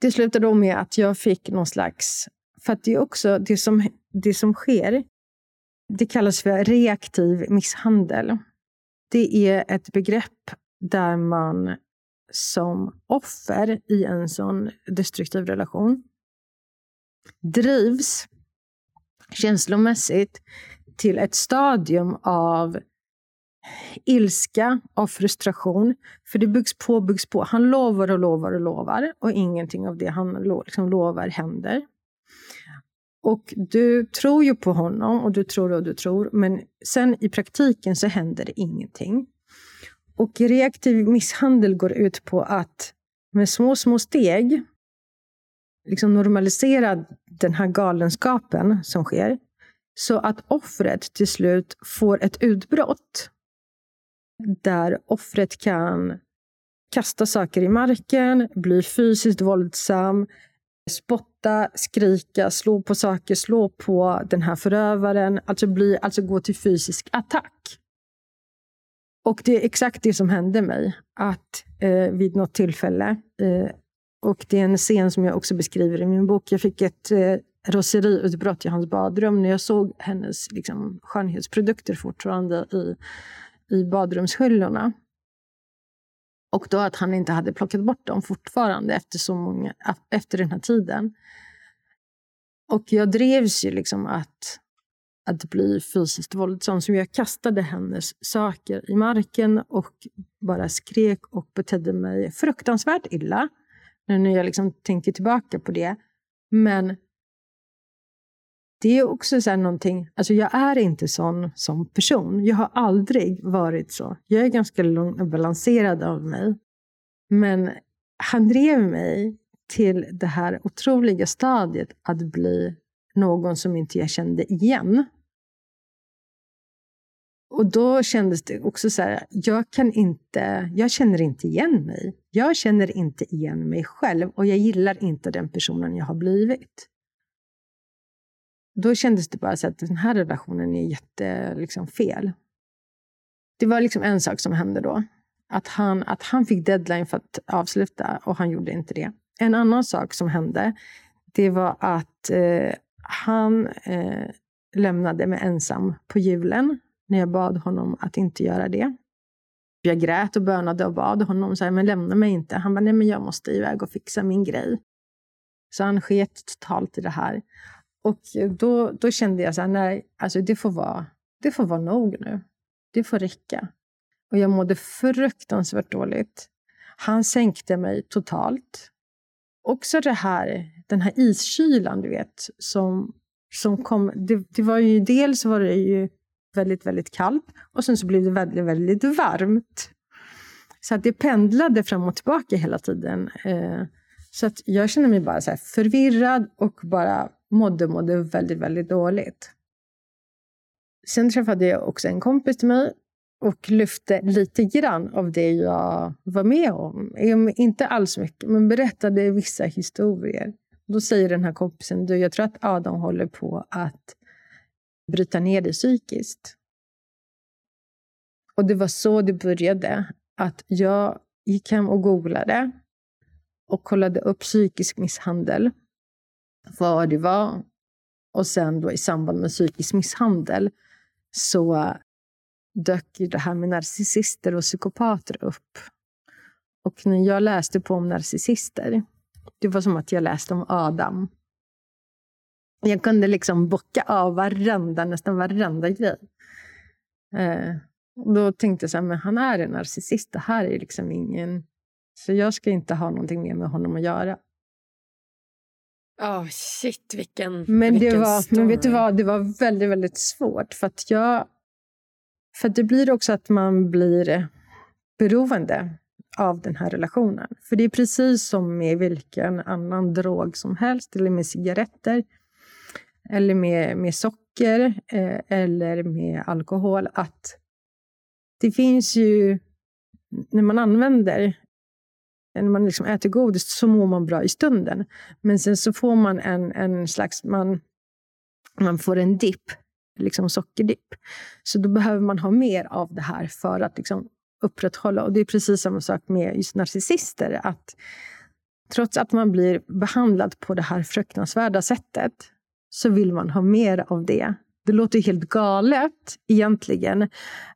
Det slutade då med att jag fick någon slags... För att det är också det som, det som sker. Det kallas för reaktiv misshandel. Det är ett begrepp där man som offer i en sån destruktiv relation drivs känslomässigt till ett stadium av ilska och frustration. För det byggs på, byggs på. Han lovar och lovar och lovar och ingenting av det han liksom lovar händer. Och du tror ju på honom och du tror och du tror, men sen i praktiken så händer det ingenting. Och reaktiv misshandel går ut på att med små, små steg liksom normalisera den här galenskapen som sker. Så att offret till slut får ett utbrott. Där offret kan kasta saker i marken, bli fysiskt våldsam, spotta, skrika, slå på saker, slå på den här förövaren. Alltså, bli, alltså gå till fysisk attack. Och det är exakt det som hände mig. Att eh, vid något tillfälle eh, och det är en scen som jag också beskriver i min bok. Jag fick ett eh, roseriutbrott i hans badrum när jag såg hennes liksom, skönhetsprodukter fortfarande i, i badrumshyllorna. Och då att han inte hade plockat bort dem fortfarande efter, så många, efter den här tiden. Och jag drevs ju liksom att, att bli fysiskt våldsam. Så jag kastade hennes saker i marken och bara skrek och betedde mig fruktansvärt illa nu när jag liksom tänker tillbaka på det. Men det är också så någonting, alltså jag är inte sån som person. Jag har aldrig varit så. Jag är ganska lugn och balanserad av mig. Men han drev mig till det här otroliga stadiet att bli någon som inte jag kände igen. Och då kändes det också så här, jag kan inte, jag känner inte igen mig. Jag känner inte igen mig själv och jag gillar inte den personen jag har blivit. Då kändes det bara så att den här relationen är jättefel. Liksom, Det var liksom en sak som hände då. Att han, att han fick deadline för att avsluta och han gjorde inte det. En annan sak som hände, det var att eh, han eh, lämnade mig ensam på julen när jag bad honom att inte göra det. Jag grät och bönade och bad honom, så här, men lämna mig inte. Han bara, nej men jag måste iväg och fixa min grej. Så han sket totalt i det här. Och då, då kände jag så här, nej, alltså det får, vara, det får vara nog nu. Det får räcka. Och jag mådde fruktansvärt dåligt. Han sänkte mig totalt. Också det här, den här iskylan, du vet, som, som kom. Det, det var ju, dels var det ju väldigt, väldigt kallt och sen så blev det väldigt, väldigt varmt. Så att det pendlade fram och tillbaka hela tiden. Eh, så att jag kände mig bara så förvirrad och bara mådde, mådde väldigt, väldigt dåligt. Sen träffade jag också en kompis till mig och lyfte lite grann av det jag var med om. Inte alls mycket, men berättade vissa historier. Då säger den här kompisen, du, jag tror att Adam håller på att bryta ner dig psykiskt. Och det var så det började. Att jag gick hem och googlade och kollade upp psykisk misshandel. Vad det var. Och sen då i samband med psykisk misshandel så dök det här med narcissister och psykopater upp. Och när jag läste på om narcissister, det var som att jag läste om Adam. Jag kunde liksom bocka av varenda, nästan varenda grej. Eh, då tänkte jag så här, men han är en narcissist. Det här är liksom ingen... Så jag ska inte ha någonting mer med honom att göra. Oh, shit, vilken men vilken det var, story. Men vet du vad, det var väldigt, väldigt svårt. För att jag... För det blir också att man blir beroende av den här relationen. För det är precis som med vilken annan drog som helst, eller med cigaretter, eller med, med socker, eh, eller med alkohol. Att det finns ju... När man använder när man liksom äter godis så mår man bra i stunden. Men sen så får man en, en slags... Man, man får en dipp, liksom sockerdipp. Så då behöver man ha mer av det här för att liksom upprätthålla. Och Det är precis samma sak med just narcissister. Att trots att man blir behandlad på det här fruktansvärda sättet så vill man ha mer av det. Det låter helt galet egentligen.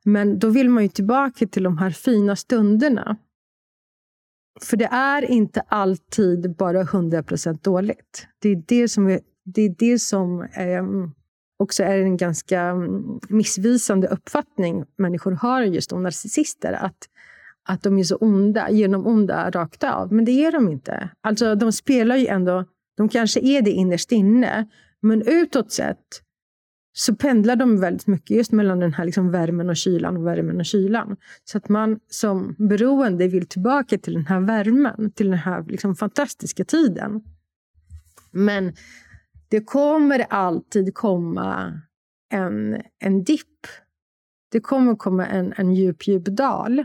Men då vill man ju tillbaka till de här fina stunderna. För det är inte alltid bara 100% dåligt. Det är det som, är, det, är det som eh, också är en ganska mm, missvisande uppfattning människor har just om narcissister. Att, att de är så onda, genom onda rakt av. Men det är de inte. Alltså, de spelar ju ändå... De kanske är det innerst inne, men utåt sett så pendlar de väldigt mycket just mellan den här liksom värmen och kylan och värmen och kylan. Så att man som beroende vill tillbaka till den här värmen, till den här liksom fantastiska tiden. Men det kommer alltid komma en, en dipp. Det kommer komma en, en djup, djup dal.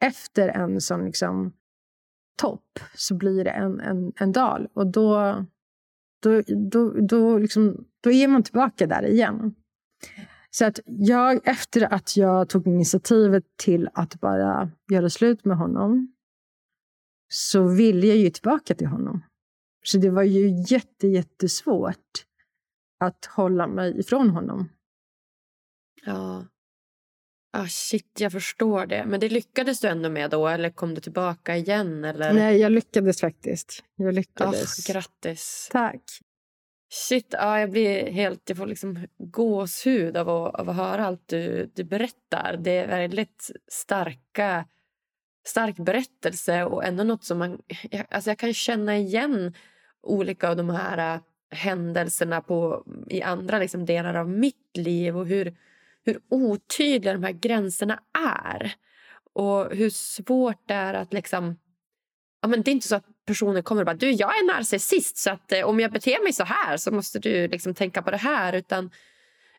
Efter en sån liksom topp så blir det en, en, en dal. Och då, då, då, då, liksom, då är man tillbaka där igen. Så att jag, efter att jag tog initiativet till att bara göra slut med honom så ville jag ju tillbaka till honom. Så det var ju jätte, jättesvårt att hålla mig ifrån honom. Ja. Ah, shit, jag förstår det. Men det lyckades du ändå med då? Eller kom du tillbaka igen? Eller? Nej, jag lyckades faktiskt. Jag lyckades. Oh, grattis. Tack. Shit, ja, jag blir helt... Jag får liksom gåshud av att, av att höra allt du, du berättar. Det är väldigt starka stark berättelse och ändå något som man... Jag, alltså jag kan känna igen olika av de här äh, händelserna på, i andra liksom, delar av mitt liv och hur, hur otydliga de här gränserna är. Och hur svårt det är att... liksom... Ja, men det är inte så att personen kommer och bara du jag är narcissist så att eh, om jag beter mig så här så måste du liksom tänka på det här. Utan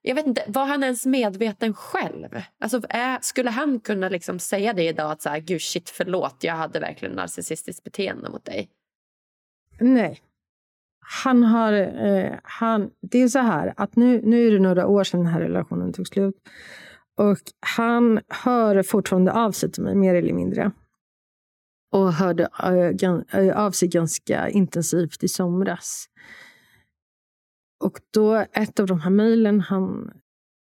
jag vet inte, Var han ens medveten själv? Alltså, är, skulle han kunna liksom säga det idag? att så här, Gud, shit, förlåt, jag hade verkligen narcissistiskt beteende mot dig? Nej. Han har... Eh, han, det är så här att nu, nu är det några år sedan den här relationen tog slut. Och han hör fortfarande av sig till mig, mer eller mindre. Och hörde äh, av sig ganska intensivt i somras. Och då, ett av de här mejlen han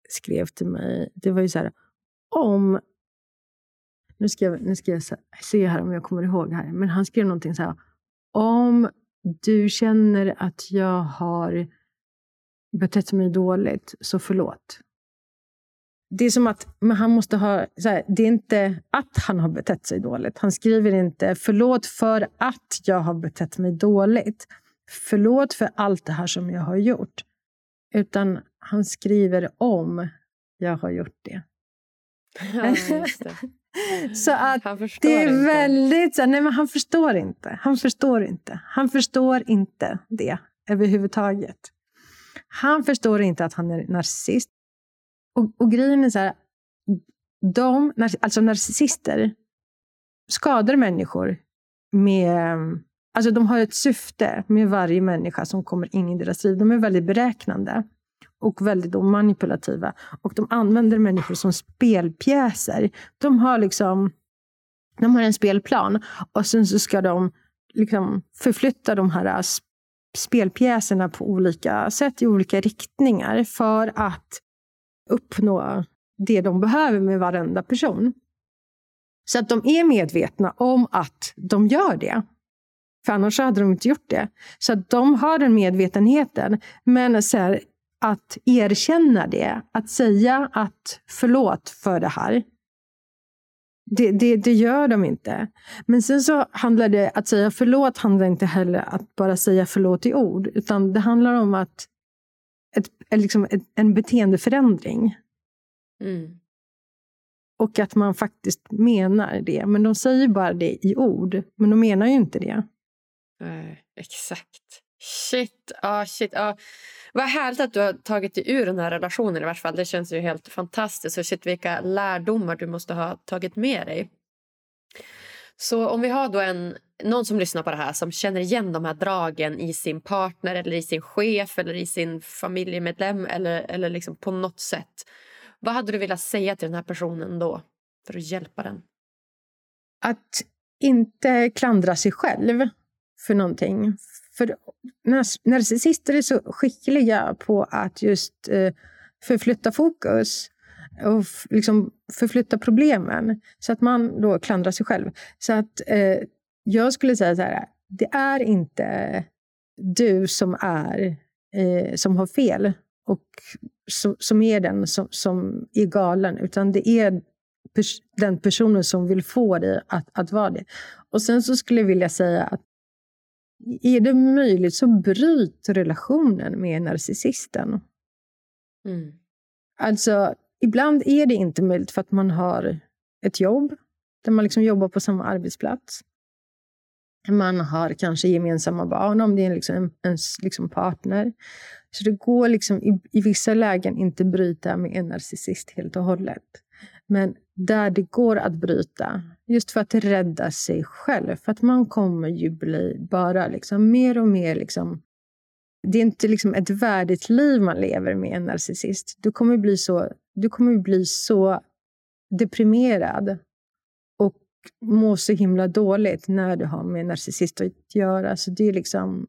skrev till mig, det var ju så här, om... Nu ska jag, nu ska jag se här om jag kommer ihåg här. Men han skrev någonting så här, om du känner att jag har betett mig dåligt, så förlåt. Det är som att men han måste ha... Här, det är inte att han har betett sig dåligt. Han skriver inte förlåt för att jag har betett mig dåligt förlåt för allt det här som jag har gjort. Utan han skriver om jag har gjort det. Ja, det. (laughs) så (laughs) att det är inte. väldigt... Så, nej, men han förstår inte. Han förstår inte. Han förstår inte det. överhuvudtaget. Han förstår inte att han är narcissist. Och, och grejen är så här, de, alltså narcissister, skadar människor med... Alltså de har ett syfte med varje människa som kommer in i deras liv. De är väldigt beräknande och väldigt manipulativa. Och de använder människor som spelpjäser. De har liksom de har en spelplan och sen så ska de liksom förflytta de här äh, spelpjäserna på olika sätt, i olika riktningar för att uppnå det de behöver med varenda person. Så att de är medvetna om att de gör det. För annars hade de inte gjort det. Så att de har den medvetenheten. Men så här, att erkänna det, att säga att förlåt för det här. Det, det, det, gör de inte. Men sen så handlar det, att säga förlåt handlar inte heller att bara säga förlåt i ord. Utan det handlar om att ett, liksom ett, en beteendeförändring. Mm. Och att man faktiskt menar det. Men de säger bara det i ord. Men de menar ju inte det. Eh, exakt. Shit, ah, shit. Ah. Vad härligt att du har tagit dig ur den här relationen. i vart fall. Det känns ju helt fantastiskt. Och shit, vilka lärdomar du måste ha tagit med dig. Så om vi har då en, någon som lyssnar på det här som känner igen de här dragen i sin partner eller i sin chef eller i sin familjemedlem eller, eller liksom på något sätt. Vad hade du velat säga till den här personen då för att hjälpa den? Att inte klandra sig själv för någonting. För narcissister är så skickliga på att just eh, förflytta fokus och liksom förflytta problemen så att man då klandrar sig själv. Så att eh, jag skulle säga så här, det är inte du som är eh, som har fel och som, som är den som, som är galen, utan det är pers den personen som vill få dig att, att vara det. Och sen så skulle jag vilja säga att är det möjligt så bryt relationen med narcissisten. Mm. Alltså, ibland är det inte möjligt för att man har ett jobb där man liksom jobbar på samma arbetsplats. Man har kanske gemensamma barn om det är liksom ens liksom partner. Så det går liksom i, i vissa lägen inte bryta med en narcissist helt och hållet. Men där det går att bryta, just för att rädda sig själv. För att man kommer ju bli bara liksom mer och mer... Liksom, det är inte liksom ett värdigt liv man lever med en narcissist. Du kommer bli så, du kommer bli så deprimerad och må så himla dåligt när du har med en narcissist att göra. Så det är, liksom,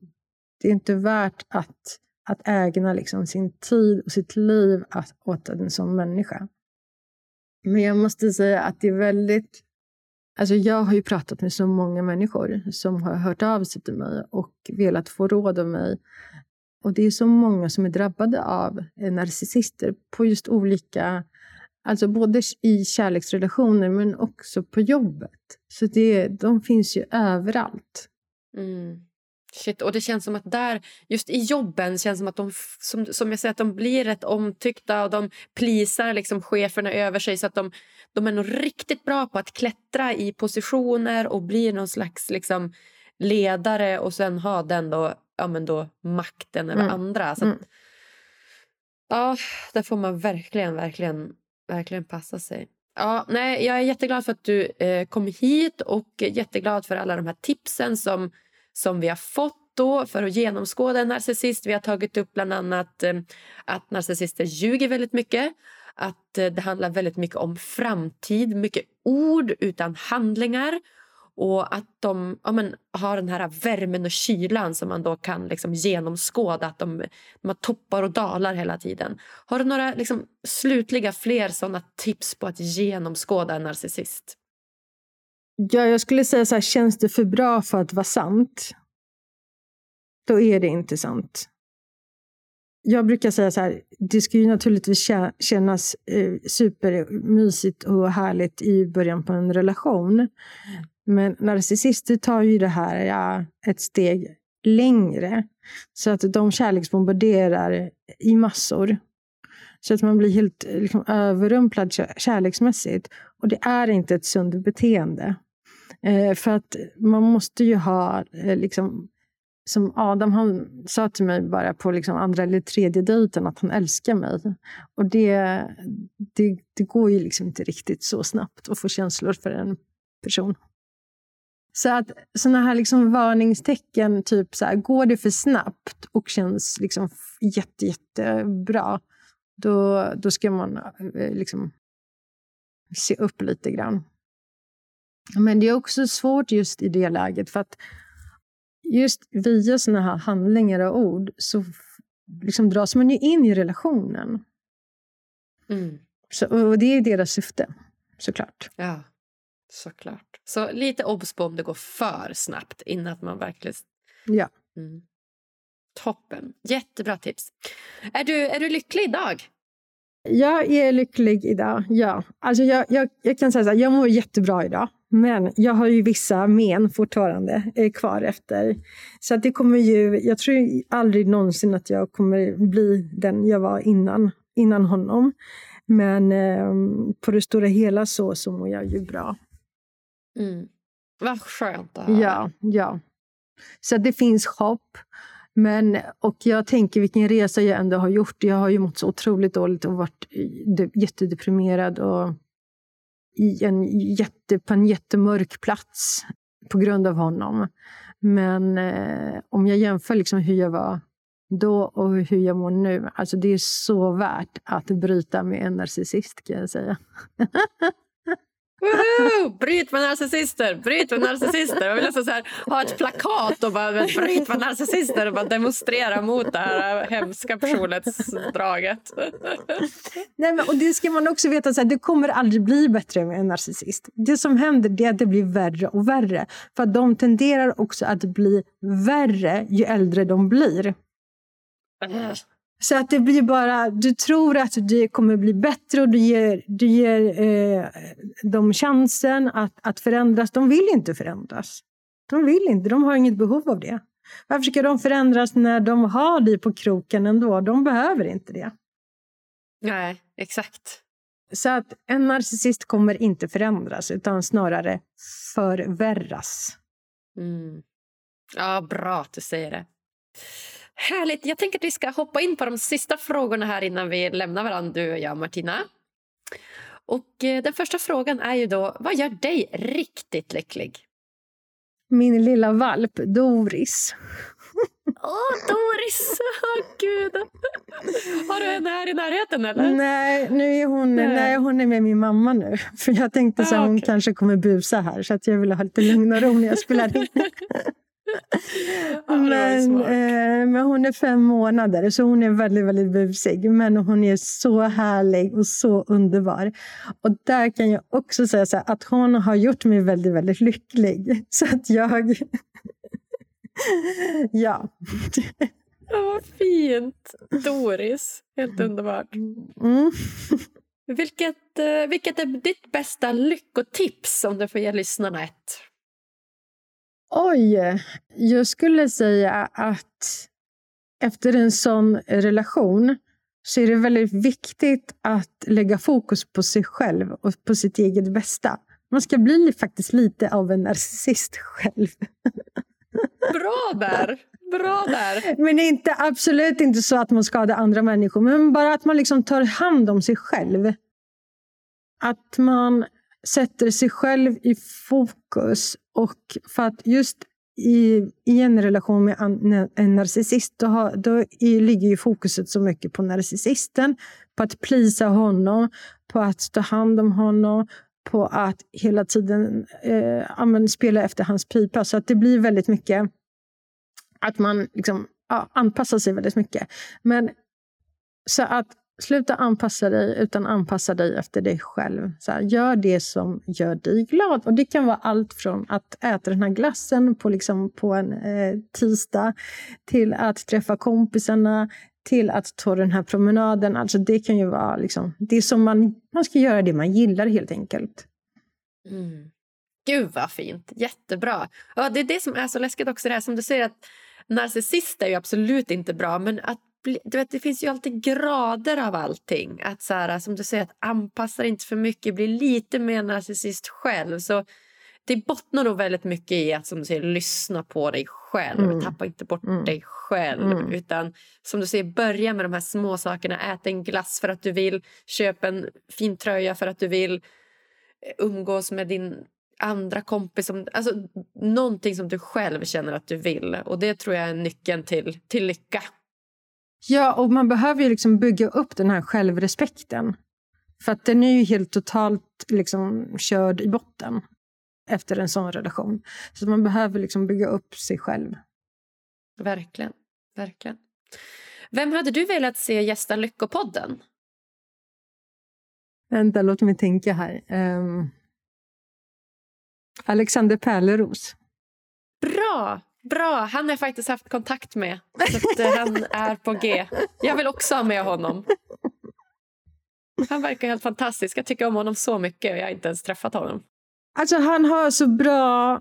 det är inte värt att, att ägna liksom sin tid och sitt liv åt en sån människa. Men jag måste säga att det är väldigt... Alltså jag har ju pratat med så många människor som har hört av sig till mig och velat få råd av mig. Och det är så många som är drabbade av eh, narcissister på just olika... Alltså både i kärleksrelationer men också på jobbet. Så det, de finns ju överallt. Mm. Shit, och det känns som att där, just i jobben, känns som att de, som, som jag säger, att de blir rätt omtyckta och de plisar liksom cheferna över sig så att de, de är nog riktigt bra på att klättra i positioner och bli någon slags liksom, ledare och sen ha den då, ja, men då makten över mm. andra. Så att, mm. Ja, där får man verkligen, verkligen, verkligen passa sig. Ja, nej, jag är jätteglad för att du eh, kom hit och jätteglad för alla de här tipsen som som vi har fått då för att genomskåda en narcissist. Vi har tagit upp bland annat eh, att narcissister ljuger väldigt mycket. Att eh, det handlar väldigt mycket om framtid, mycket ord utan handlingar. Och att de ja, men, har den här värmen och kylan som man då kan liksom, genomskåda. Att de, de har toppar och dalar hela tiden. Har du några liksom, slutliga fler såna tips på att genomskåda en narcissist? Ja, jag skulle säga så här, känns det för bra för att vara sant? Då är det inte sant. Jag brukar säga så här, det ska ju naturligtvis kännas eh, supermysigt och härligt i början på en relation. Men narcissister tar ju det här ja, ett steg längre. Så att de kärleksbombarderar i massor. Så att man blir helt liksom, överrumplad kärleksmässigt. Och det är inte ett sunt beteende. Eh, för att man måste ju ha eh, liksom, som Adam han sa till mig bara på liksom andra eller tredje dejten att han älskar mig. Och det, det, det går ju liksom inte riktigt så snabbt att få känslor för en person. Så att sådana här liksom varningstecken, typ så här, går det för snabbt och känns liksom jätte, jättebra, då, då ska man eh, liksom se upp lite grann. Men det är också svårt just i det läget, för att just via såna här handlingar och ord så liksom dras man ju in i relationen. Mm. Så, och det är deras syfte, såklart. Ja, såklart. Så lite obs på om det går för snabbt innan man verkligen... Ja. Mm. Toppen. Jättebra tips. Är du, är du lycklig idag? Jag är lycklig idag, ja. Alltså jag, jag, jag kan säga så här, jag mår jättebra idag. Men jag har ju vissa men fortfarande eh, kvar efter. Så att det kommer ju, jag tror aldrig någonsin att jag kommer bli den jag var innan, innan honom. Men eh, på det stora hela så, så mår jag ju bra. Mm. Vad skönt att höra. Ja, ja. Så det finns hopp. Men, och jag tänker vilken resa jag ändå har gjort. Jag har ju mått så otroligt dåligt och varit jättedeprimerad. Och i en jätte, på en jättemörk plats på grund av honom. Men eh, om jag jämför liksom hur jag var då och hur jag mår nu, alltså det är så värt att bryta med en narcissist kan jag säga. (laughs) Woho! Bryt med narcissister! Bryt med narcissister! Jag vill nästan så här, ha ett plakat och bara bryt med narcissister och bara demonstrera mot det här hemska personlighetsdraget. Nej, men, och det ska man också veta, så här, det kommer aldrig bli bättre med en narcissist. Det som händer är att det blir värre och värre. För de tenderar också att bli värre ju äldre de blir. Så att det blir bara, du tror att det kommer bli bättre och du ger, du ger eh, dem chansen att, att förändras. De vill inte förändras. De vill inte, de har inget behov av det. Varför ska de förändras när de har dig på kroken ändå? De behöver inte det. Nej, exakt. Så att en narcissist kommer inte förändras utan snarare förvärras. Mm. Ja, bra att du säger det. Härligt. Jag tänker att vi ska hoppa in på de sista frågorna här innan vi lämnar varandra, du och jag, Martina. Och eh, Den första frågan är ju då, vad gör dig riktigt lycklig? Min lilla valp, Doris. Åh, oh, Doris! (laughs) Oh, Gud. Har du henne här i närheten? eller? Nej, nu är hon, nej. nej hon är med min mamma nu. För Jag tänkte att ah, hon kanske kommer busa här, så att jag vill ha lite lugn och ro när jag spelar in. (laughs) men, eh, men hon är fem månader, så hon är väldigt, väldigt busig. Men hon är så härlig och så underbar. Och där kan jag också säga här, att hon har gjort mig väldigt, väldigt lycklig. (laughs) Så att jag... (laughs) ja. Ja, vad fint! Doris. Helt underbart. Mm. (laughs) vilket, eh, vilket är ditt bästa lyckotips om du får ge lyssnarna ett? Oj, jag skulle säga att efter en sån relation så är det väldigt viktigt att lägga fokus på sig själv och på sitt eget bästa. Man ska bli faktiskt lite av en narcissist själv. (laughs) Bra där! Bra där. Men inte, absolut inte så att man skadar andra människor, men bara att man liksom tar hand om sig själv. Att man sätter sig själv i fokus. Och för att just i, i en relation med en narcissist, då, har, då i, ligger ju fokuset så mycket på narcissisten, på att plisa honom, på att ta hand om honom, på att hela tiden eh, spela efter hans pipa. Så att det blir väldigt mycket att man liksom, ja, anpassar sig väldigt mycket. Men så att Sluta anpassa dig, utan anpassa dig efter dig själv. Så här, gör det som gör dig glad. Och Det kan vara allt från att äta den här glassen på, liksom, på en eh, tisdag till att träffa kompisarna, till att ta den här promenaden. Alltså det kan ju vara liksom, det som man, man ska göra det man gillar helt enkelt. Mm. Gud vad fint, jättebra. Ja, det är det som är så läskigt också, det här som du säger att narcissist är ju absolut inte bra men att du vet, det finns ju alltid grader av allting. Att så här, som du säger, att anpassa inte för mycket, bli lite mer narcissist själv. Så det bottnar nog väldigt mycket i att som du säger, lyssna på dig själv. Mm. Tappa inte bort mm. dig själv. Mm. Utan som du säger, börja med de här små sakerna. Ät en glass för att du vill. Köp en fin tröja för att du vill. Umgås med din andra kompis. Som, alltså, någonting som du själv känner att du vill. Och Det tror jag är nyckeln till, till lycka. Ja, och man behöver ju liksom bygga upp den här självrespekten. För att den är ju helt totalt liksom körd i botten efter en sån relation. Så man behöver liksom bygga upp sig själv. Verkligen. Verkligen. Vem hade du velat se gästa Lyckopodden? Vänta, låt mig tänka här. Um... Alexander Pärleros. Bra! Bra! Han har jag faktiskt haft kontakt med. Så eh, han är på G. Jag vill också ha med honom. Han verkar helt fantastisk. Jag tycker om honom så mycket och jag har inte ens träffat honom. Alltså han har så bra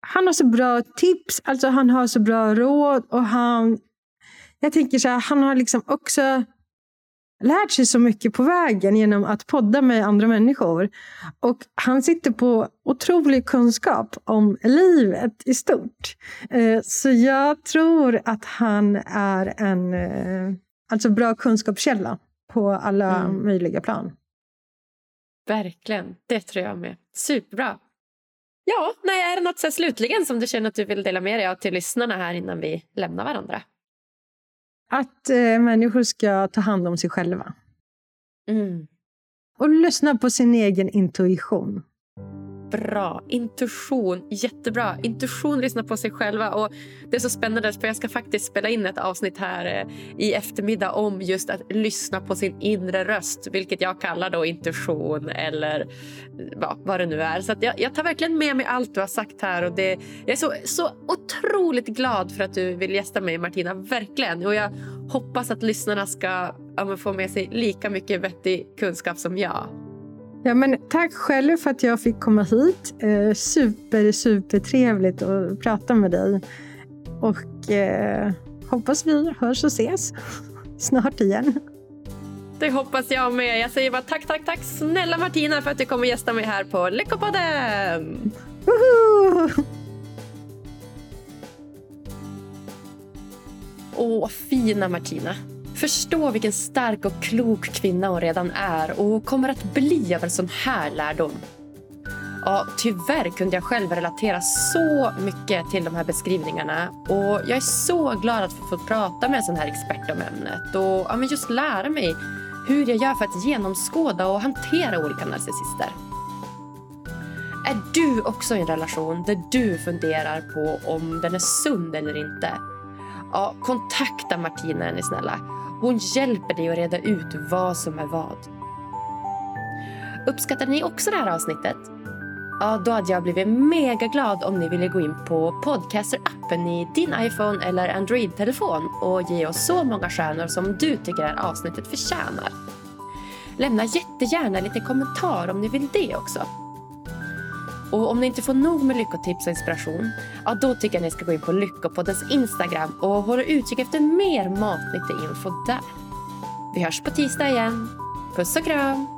han har så bra tips, alltså han har så bra råd och han... Jag tänker så här, han har liksom också lärt sig så mycket på vägen genom att podda med andra människor. Och han sitter på otrolig kunskap om livet i stort. Eh, så jag tror att han är en eh, alltså bra kunskapskälla på alla mm. möjliga plan. Verkligen, det tror jag med. Superbra. Ja, nej, är det något så slutligen som du känner att du vill dela med dig av till lyssnarna här innan vi lämnar varandra? Att eh, människor ska ta hand om sig själva. Mm. Och lyssna på sin egen intuition. Bra. Intuition. Jättebra. Intuition lyssna på sig själva. Och Det är så spännande för jag ska faktiskt spela in ett avsnitt här eh, i eftermiddag om just att lyssna på sin inre röst. Vilket jag kallar då intuition eller eh, ja, vad det nu är. Så jag, jag, tar verkligen med mig allt du har sagt här. Och det, jag är så, så otroligt glad för att du vill gästa mig Martina. Verkligen. Och jag hoppas att lyssnarna ska ja, få med sig lika mycket vettig kunskap som jag. Ja, men tack själv för att jag fick komma hit. Eh, super, super trevligt att prata med dig. Och eh, hoppas vi hörs och ses (laughs) snart igen. Det hoppas jag med. Jag säger bara tack, tack, tack snälla Martina för att du kommer gästa mig här på Lyckopodden. Åh, fina Martina. Förstå vilken stark och klok kvinna hon redan är och kommer att bli av en sån här lärdom. Ja, tyvärr kunde jag själv relatera så mycket till de här beskrivningarna. Och Jag är så glad att få prata med en sån här expert om ämnet och ja, men just lära mig hur jag gör för att genomskåda och hantera olika narcissister. Är du också i en relation där du funderar på om den är sund eller inte? Ja, kontakta Martina är ni snälla. Hon hjälper dig att reda ut vad som är vad. Uppskattade ni också det här avsnittet? Ja, då hade jag blivit mega glad om ni ville gå in på Podcaster-appen i din iPhone eller Android-telefon och ge oss så många stjärnor som du tycker det här avsnittet förtjänar. Lämna jättegärna lite kommentar om ni vill det också. Och om ni inte får nog med lyckotips och inspiration, ja, då tycker jag ni ska gå in på Lyckopoddens Instagram och hålla utkik efter mer matnyttig info där. Vi hörs på tisdag igen. Puss och kram!